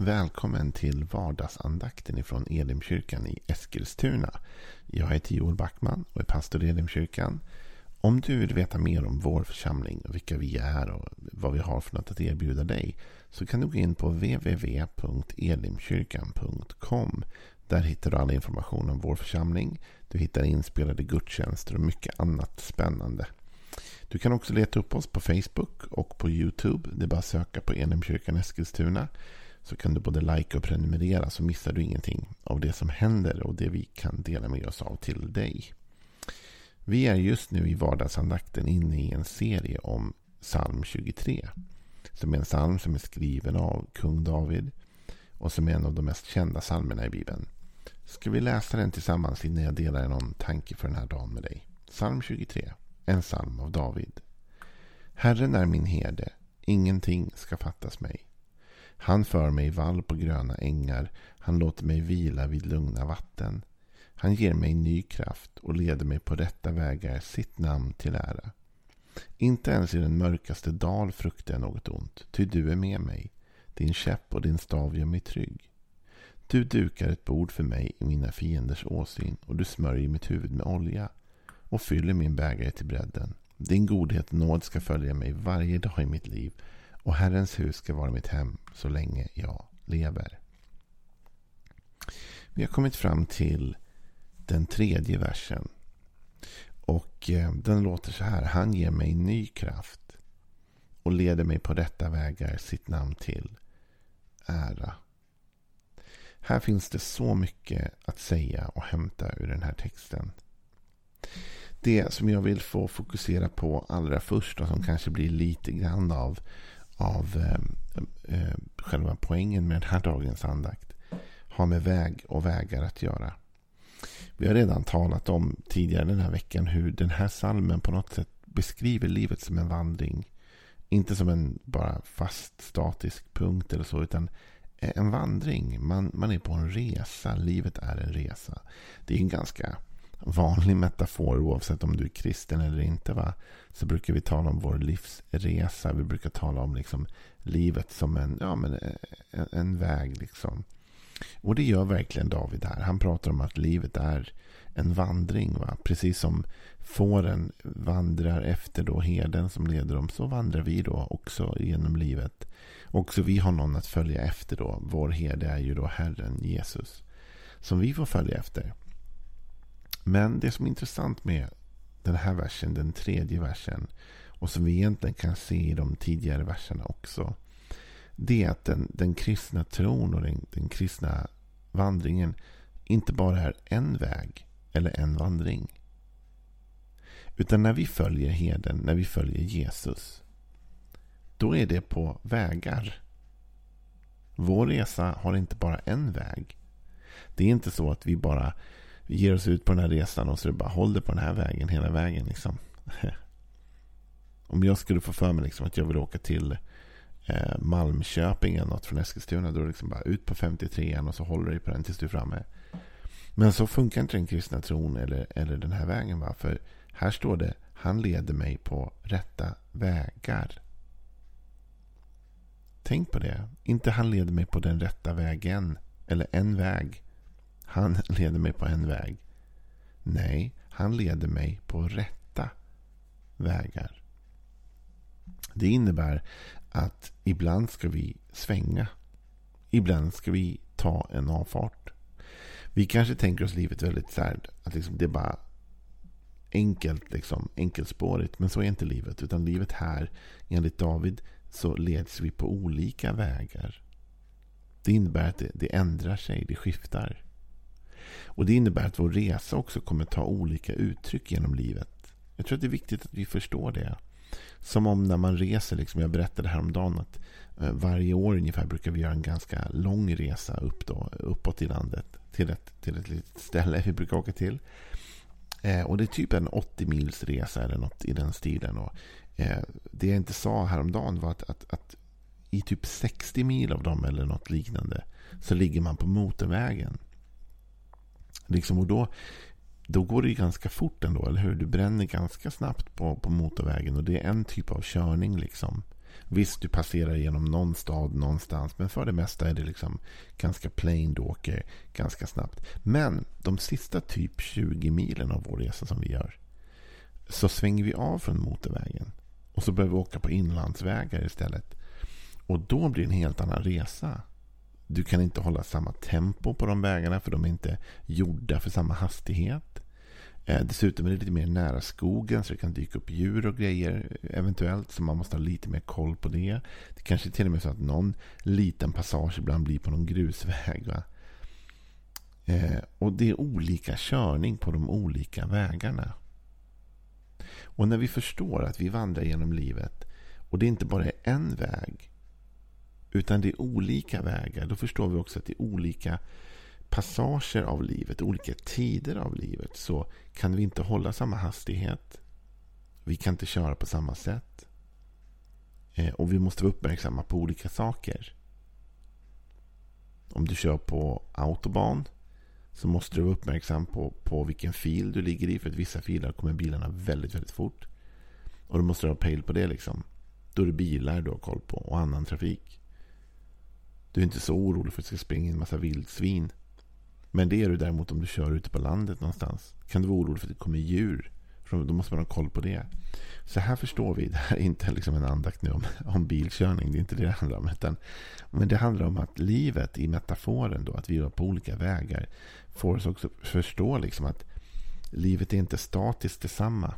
Välkommen till vardagsandakten ifrån Elimkyrkan i Eskilstuna. Jag heter Joel Backman och är pastor i Elimkyrkan. Om du vill veta mer om vår församling, vilka vi är och vad vi har för något att erbjuda dig så kan du gå in på www.elimkyrkan.com. Där hittar du all information om vår församling. Du hittar inspelade gudstjänster och mycket annat spännande. Du kan också leta upp oss på Facebook och på YouTube. Det är bara att söka på Elimkyrkan Eskilstuna. Så kan du både like och prenumerera så missar du ingenting av det som händer och det vi kan dela med oss av till dig. Vi är just nu i vardagsandakten inne i en serie om psalm 23. Som är en psalm som är skriven av kung David och som är en av de mest kända psalmerna i Bibeln. Ska vi läsa den tillsammans innan jag delar någon tanke för den här dagen med dig? Psalm 23, en psalm av David. Herren är min herde, ingenting ska fattas mig. Han för mig i vall på gröna ängar. Han låter mig vila vid lugna vatten. Han ger mig ny kraft och leder mig på rätta vägar, sitt namn till ära. Inte ens i den mörkaste dal fruktar jag något ont, ty du är med mig. Din käpp och din stav gör mig trygg. Du dukar ett bord för mig i mina fienders åsyn och du smörjer mitt huvud med olja och fyller min bägare till bredden. Din godhet och nåd ska följa mig varje dag i mitt liv och Herrens hus ska vara mitt hem så länge jag lever. Vi har kommit fram till den tredje versen. Och eh, den låter så här. Han ger mig ny kraft och leder mig på rätta vägar sitt namn till ära. Här finns det så mycket att säga och hämta ur den här texten. Det som jag vill få fokusera på allra först och som kanske blir lite grann av av eh, eh, själva poängen med den här dagens andakt har med väg och vägar att göra. Vi har redan talat om tidigare den här veckan hur den här salmen på något sätt beskriver livet som en vandring. Inte som en bara fast statisk punkt eller så utan en vandring. Man, man är på en resa. Livet är en resa. Det är en ganska vanlig metafor oavsett om du är kristen eller inte. Va? Så brukar vi tala om vår livsresa. Vi brukar tala om liksom livet som en, ja, men eh, en, en väg. Liksom. Och det gör verkligen David här. Han pratar om att livet är en vandring. Va? Precis som fåren vandrar efter då herden som leder dem. Så vandrar vi då också genom livet. Också vi har någon att följa efter då. Vår herde är ju då Herren Jesus. Som vi får följa efter. Men det som är intressant med den här versen, den tredje versen, och som vi egentligen kan se i de tidigare verserna också. Det är att den, den kristna tron och den, den kristna vandringen inte bara är en väg eller en vandring. Utan när vi följer heden, när vi följer Jesus, då är det på vägar. Vår resa har inte bara en väg. Det är inte så att vi bara ger oss ut på den här resan och så är det bara håller på den här vägen hela vägen. Liksom. Om jag skulle få för mig liksom att jag vill åka till eh, Malmköping eller något från Eskilstuna. Då är det liksom bara ut på 53 och så håller du på den tills du är framme. Men så funkar inte den kristna tron eller, eller den här vägen. Va? För här står det, han leder mig på rätta vägar. Tänk på det. Inte han leder mig på den rätta vägen. Eller en väg. Han leder mig på en väg. Nej, han leder mig på rätta vägar. Det innebär att ibland ska vi svänga. Ibland ska vi ta en avfart. Vi kanske tänker oss livet väldigt så här, att liksom det är bara enkelt, liksom, enkelspårigt. Men så är inte livet. Utan livet här, enligt David, så leds vi på olika vägar. Det innebär att det, det ändrar sig, det skiftar. Och Det innebär att vår resa också kommer ta olika uttryck genom livet. Jag tror att det är viktigt att vi förstår det. Som om när man reser, liksom jag berättade häromdagen att eh, varje år ungefär brukar vi göra en ganska lång resa upp då, uppåt i landet till ett, till ett litet ställe vi brukar åka till. Eh, och det är typ en 80 mils resa eller något i den stilen. Och, eh, det jag inte sa häromdagen var att, att, att i typ 60 mil av dem eller något liknande så ligger man på motorvägen. Liksom, och då, då går det ju ganska fort ändå, eller hur? Du bränner ganska snabbt på, på motorvägen och det är en typ av körning. liksom. Visst, du passerar genom någon stad någonstans. Men för det mesta är det liksom ganska plain. Du åker ganska snabbt. Men de sista typ 20 milen av vår resa som vi gör. Så svänger vi av från motorvägen. Och så börjar vi åka på inlandsvägar istället. Och då blir det en helt annan resa. Du kan inte hålla samma tempo på de vägarna för de är inte gjorda för samma hastighet. Eh, dessutom är det lite mer nära skogen så det kan dyka upp djur och grejer eventuellt. Så man måste ha lite mer koll på det. Det kanske till och med är så att någon liten passage ibland blir på någon grusväg. Va? Eh, och det är olika körning på de olika vägarna. Och när vi förstår att vi vandrar genom livet och det inte bara är en väg utan det är olika vägar. Då förstår vi också att det är olika passager av livet, olika tider av livet. Så kan vi inte hålla samma hastighet. Vi kan inte köra på samma sätt. Eh, och vi måste vara uppmärksamma på olika saker. Om du kör på autobahn så måste du vara uppmärksam på, på vilken fil du ligger i. För att vissa filer kommer bilarna väldigt, väldigt fort. Och då måste du ha pejl på det. liksom. Då är det bilar du har koll på och annan trafik. Du är inte så orolig för att det ska springa in en massa vildsvin. Men det är du däremot om du kör ute på landet någonstans. Kan du vara orolig för att det kommer djur. För då måste man ha koll på det. Så här förstår vi. Det här är inte liksom en andakt nu om, om bilkörning. Det är inte det det handlar om. Utan, men det handlar om att livet i metaforen, då, att vi är på olika vägar, får oss också förstå liksom att livet är inte statiskt detsamma.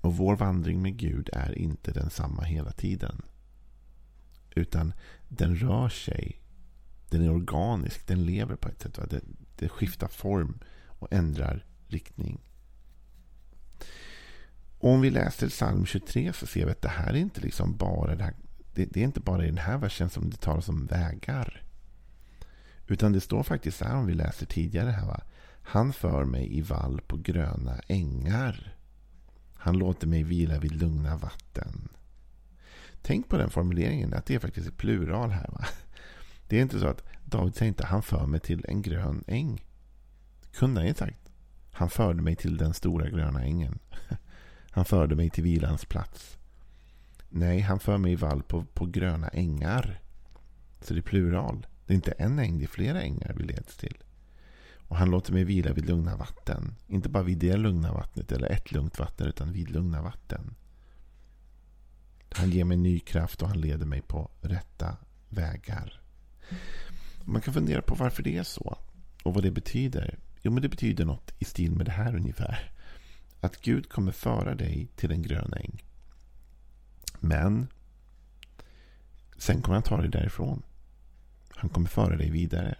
Och vår vandring med Gud är inte densamma hela tiden. Utan den rör sig. Den är organisk. Den lever på ett sätt. Va? Det, det skiftar form och ändrar riktning. Och om vi läser psalm 23 så ser vi att det här är inte liksom bara det, här, det, det, är inte bara i den här versen som det talas om vägar. Utan det står faktiskt så här om vi läser tidigare här. Va? Han för mig i vall på gröna ängar. Han låter mig vila vid lugna vatten. Tänk på den formuleringen, att det är faktiskt ett plural här. Va? Det är inte så att David säger inte han för mig till en grön äng. Kunde han ju sagt. Han förde mig till den stora gröna ängen. Han förde mig till vilans plats. Nej, han för mig i vall på, på gröna ängar. Så det är plural. Det är inte en äng, det är flera ängar vi leds till. Och han låter mig vila vid lugna vatten. Inte bara vid det lugna vattnet eller ett lugnt vatten, utan vid lugna vatten. Han ger mig ny kraft och han leder mig på rätta vägar. Man kan fundera på varför det är så. Och vad det betyder. Jo, men det betyder något i stil med det här ungefär. Att Gud kommer föra dig till en grön äng. Men sen kommer han ta dig därifrån. Han kommer föra dig vidare.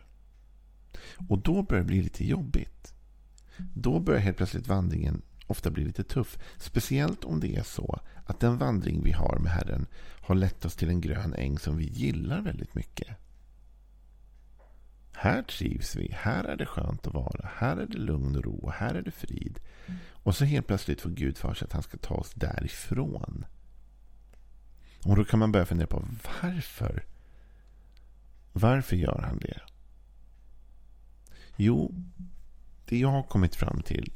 Och då börjar det bli lite jobbigt. Då börjar helt plötsligt vandringen ofta bli lite tuff. Speciellt om det är så att den vandring vi har med Herren har lett oss till en grön äng som vi gillar väldigt mycket. Här trivs vi, här är det skönt att vara, här är det lugn och ro, här är det frid. Och så helt plötsligt får Gud för sig att han ska ta oss därifrån. Och då kan man börja fundera på varför? Varför gör han det? Jo, det jag har kommit fram till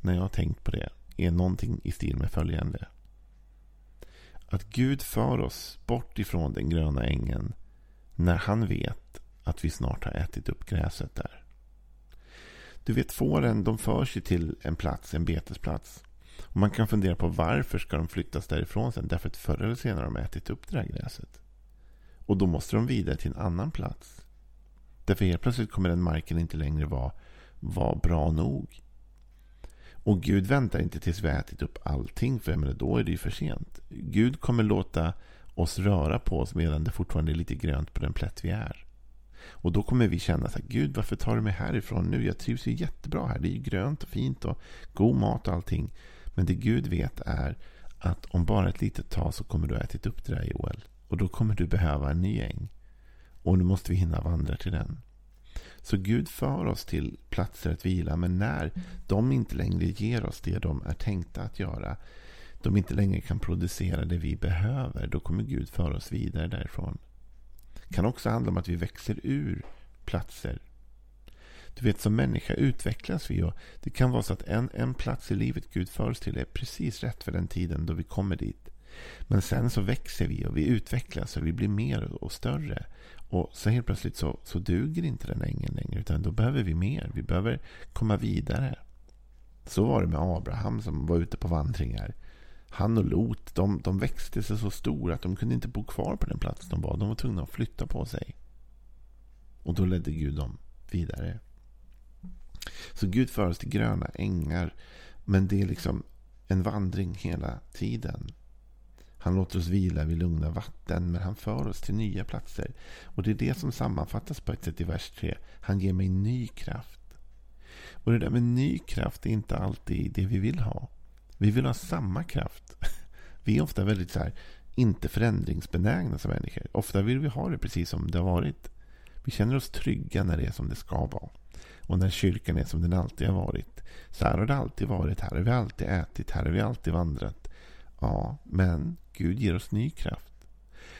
när jag har tänkt på det är någonting i stil med följande. Att Gud för oss bort ifrån den gröna ängen när han vet att vi snart har ätit upp gräset där. Du vet fåren de förs ju till en plats, en betesplats. Och man kan fundera på varför ska de flyttas därifrån sen? Därför att förr eller senare har de ätit upp det där gräset. Och då måste de vidare till en annan plats. Därför helt plötsligt kommer den marken inte längre vara, vara bra nog. Och Gud väntar inte tills vi har ätit upp allting, för menar, då är det ju för sent. Gud kommer låta oss röra på oss medan det fortfarande är lite grönt på den plätt vi är. Och då kommer vi känna så här, Gud varför tar du mig härifrån nu? Jag trivs ju jättebra här. Det är ju grönt och fint och god mat och allting. Men det Gud vet är att om bara ett litet tag så kommer du ha ätit upp det där Joel. Och då kommer du behöva en ny äng. Och nu måste vi hinna vandra till den. Så Gud för oss till platser att vila. Men när de inte längre ger oss det de är tänkta att göra. De inte längre kan producera det vi behöver. Då kommer Gud föra oss vidare därifrån. Det kan också handla om att vi växer ur platser. Du vet, som människa utvecklas vi. Och det kan vara så att en, en plats i livet Gud för oss till är precis rätt för den tiden då vi kommer dit. Men sen så växer vi och vi utvecklas och vi blir mer och större. Och så helt plötsligt så, så duger inte den ängen längre. Utan då behöver vi mer. Vi behöver komma vidare. Så var det med Abraham som var ute på vandringar. Han och Lot, de, de växte sig så stora att de kunde inte bo kvar på den plats de var. De var tvungna att flytta på sig. Och då ledde Gud dem vidare. Så Gud för oss till gröna ängar. Men det är liksom en vandring hela tiden. Han låter oss vila vid lugna vatten, men han för oss till nya platser. Och det är det som sammanfattas på ett sätt i vers 3. Han ger mig ny kraft. Och det där med ny kraft är inte alltid det vi vill ha. Vi vill ha samma kraft. Vi är ofta väldigt så här, inte förändringsbenägna som människor. Ofta vill vi ha det precis som det har varit. Vi känner oss trygga när det är som det ska vara. Och när kyrkan är som den alltid har varit. Så här har det alltid varit. Här har vi alltid ätit. Här har vi alltid vandrat. Ja, men Gud ger oss ny kraft.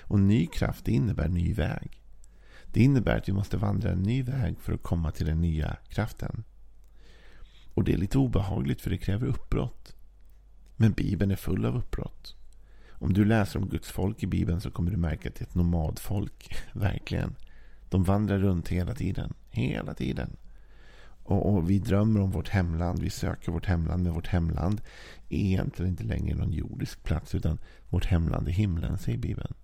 Och ny kraft innebär ny väg. Det innebär att vi måste vandra en ny väg för att komma till den nya kraften. Och det är lite obehagligt för det kräver uppbrott. Men Bibeln är full av uppbrott. Om du läser om Guds folk i Bibeln så kommer du märka att det är ett nomadfolk. Verkligen. De vandrar runt hela tiden. Hela tiden. Och, och, vi drömmer om vårt hemland. Vi söker vårt hemland. Men vårt hemland är egentligen inte längre någon jordisk plats. Utan vårt hemland är himlen, säger Bibeln.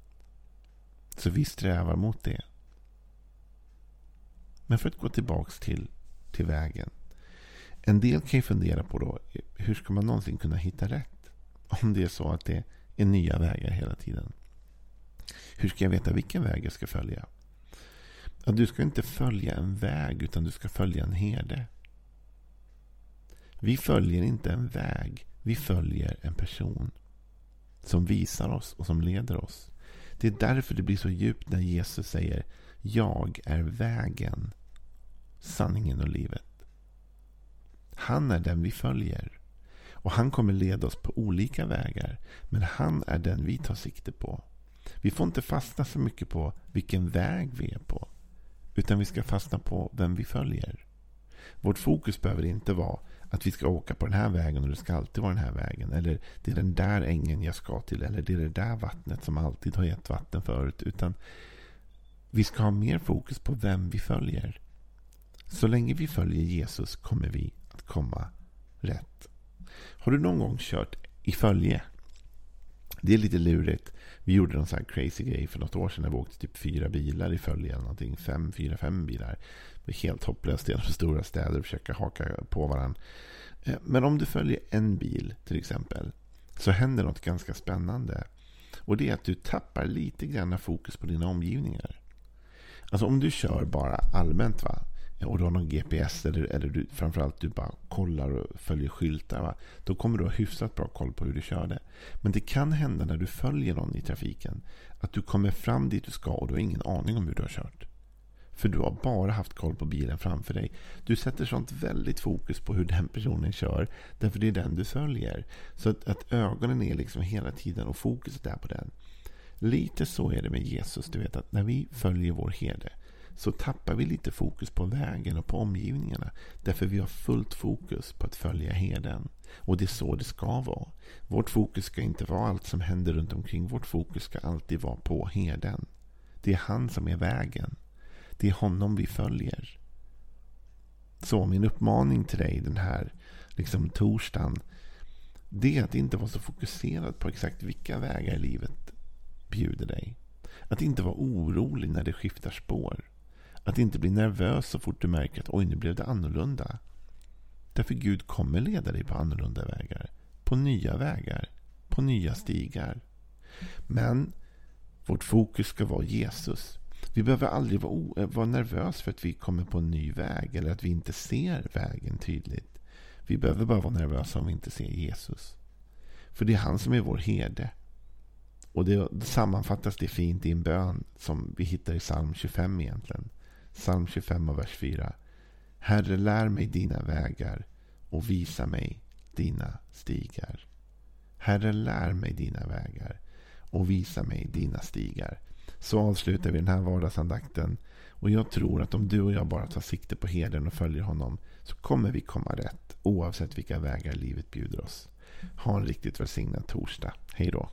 Så vi strävar mot det. Men för att gå tillbaka till, till vägen. En del kan ju fundera på då. Hur ska man någonsin kunna hitta rätt? Om det är så att det är nya vägar hela tiden. Hur ska jag veta vilken väg jag ska följa? Att du ska inte följa en väg utan du ska följa en herde. Vi följer inte en väg. Vi följer en person. Som visar oss och som leder oss. Det är därför det blir så djupt när Jesus säger Jag är vägen, sanningen och livet. Han är den vi följer. Och han kommer leda oss på olika vägar. Men han är den vi tar sikte på. Vi får inte fastna så mycket på vilken väg vi är på. Utan vi ska fastna på vem vi följer. Vårt fokus behöver inte vara att vi ska åka på den här vägen och det ska alltid vara den här vägen. Eller det är den där ängen jag ska till. Eller det är det där vattnet som alltid har gett vatten förut. Utan vi ska ha mer fokus på vem vi följer. Så länge vi följer Jesus kommer vi att komma rätt. Har du någon gång kört i följe? Det är lite lurigt. Vi gjorde någon sån här crazy grej för något år sedan. När vi åkte typ fyra bilar i följe. Någonting. Fem, fyra, fem bilar. Det är helt hopplöst genom stora städer och försöka haka på varandra. Eh, men om du följer en bil till exempel. Så händer något ganska spännande. Och det är att du tappar lite grann fokus på dina omgivningar. Alltså om du kör bara allmänt. va och du har någon GPS eller, eller du, framförallt du bara kollar och följer skyltar. Va? Då kommer du ha hyfsat bra koll på hur du körde. Men det kan hända när du följer någon i trafiken att du kommer fram dit du ska och du har ingen aning om hur du har kört. För du har bara haft koll på bilen framför dig. Du sätter sånt väldigt fokus på hur den personen kör. Därför det är den du följer. Så att, att ögonen är liksom hela tiden och fokuset är på den. Lite så är det med Jesus. Du vet att när vi följer vår herde så tappar vi lite fokus på vägen och på omgivningarna. Därför vi har fullt fokus på att följa herden. Och det är så det ska vara. Vårt fokus ska inte vara allt som händer runt omkring. Vårt fokus ska alltid vara på herden. Det är han som är vägen. Det är honom vi följer. Så min uppmaning till dig den här liksom, torsdagen. Det är att inte vara så fokuserad på exakt vilka vägar livet bjuder dig. Att inte vara orolig när det skiftar spår. Att inte bli nervös så fort du märker att oj, nu blev det annorlunda. Därför Gud kommer leda dig på annorlunda vägar. På nya vägar. På nya stigar. Men vårt fokus ska vara Jesus. Vi behöver aldrig vara, eh, vara nervösa för att vi kommer på en ny väg eller att vi inte ser vägen tydligt. Vi behöver bara vara nervösa om vi inte ser Jesus. För det är han som är vår herde. Och det sammanfattas det fint i en bön som vi hittar i psalm 25 egentligen. Psalm 25 och vers 4. Herre, lär mig dina vägar och visa mig dina stigar. Herre, lär mig dina vägar och visa mig dina stigar. Så avslutar vi den här vardagsandakten. Och jag tror att om du och jag bara tar sikte på herden och följer honom så kommer vi komma rätt oavsett vilka vägar livet bjuder oss. Ha en riktigt välsignad torsdag. Hej då.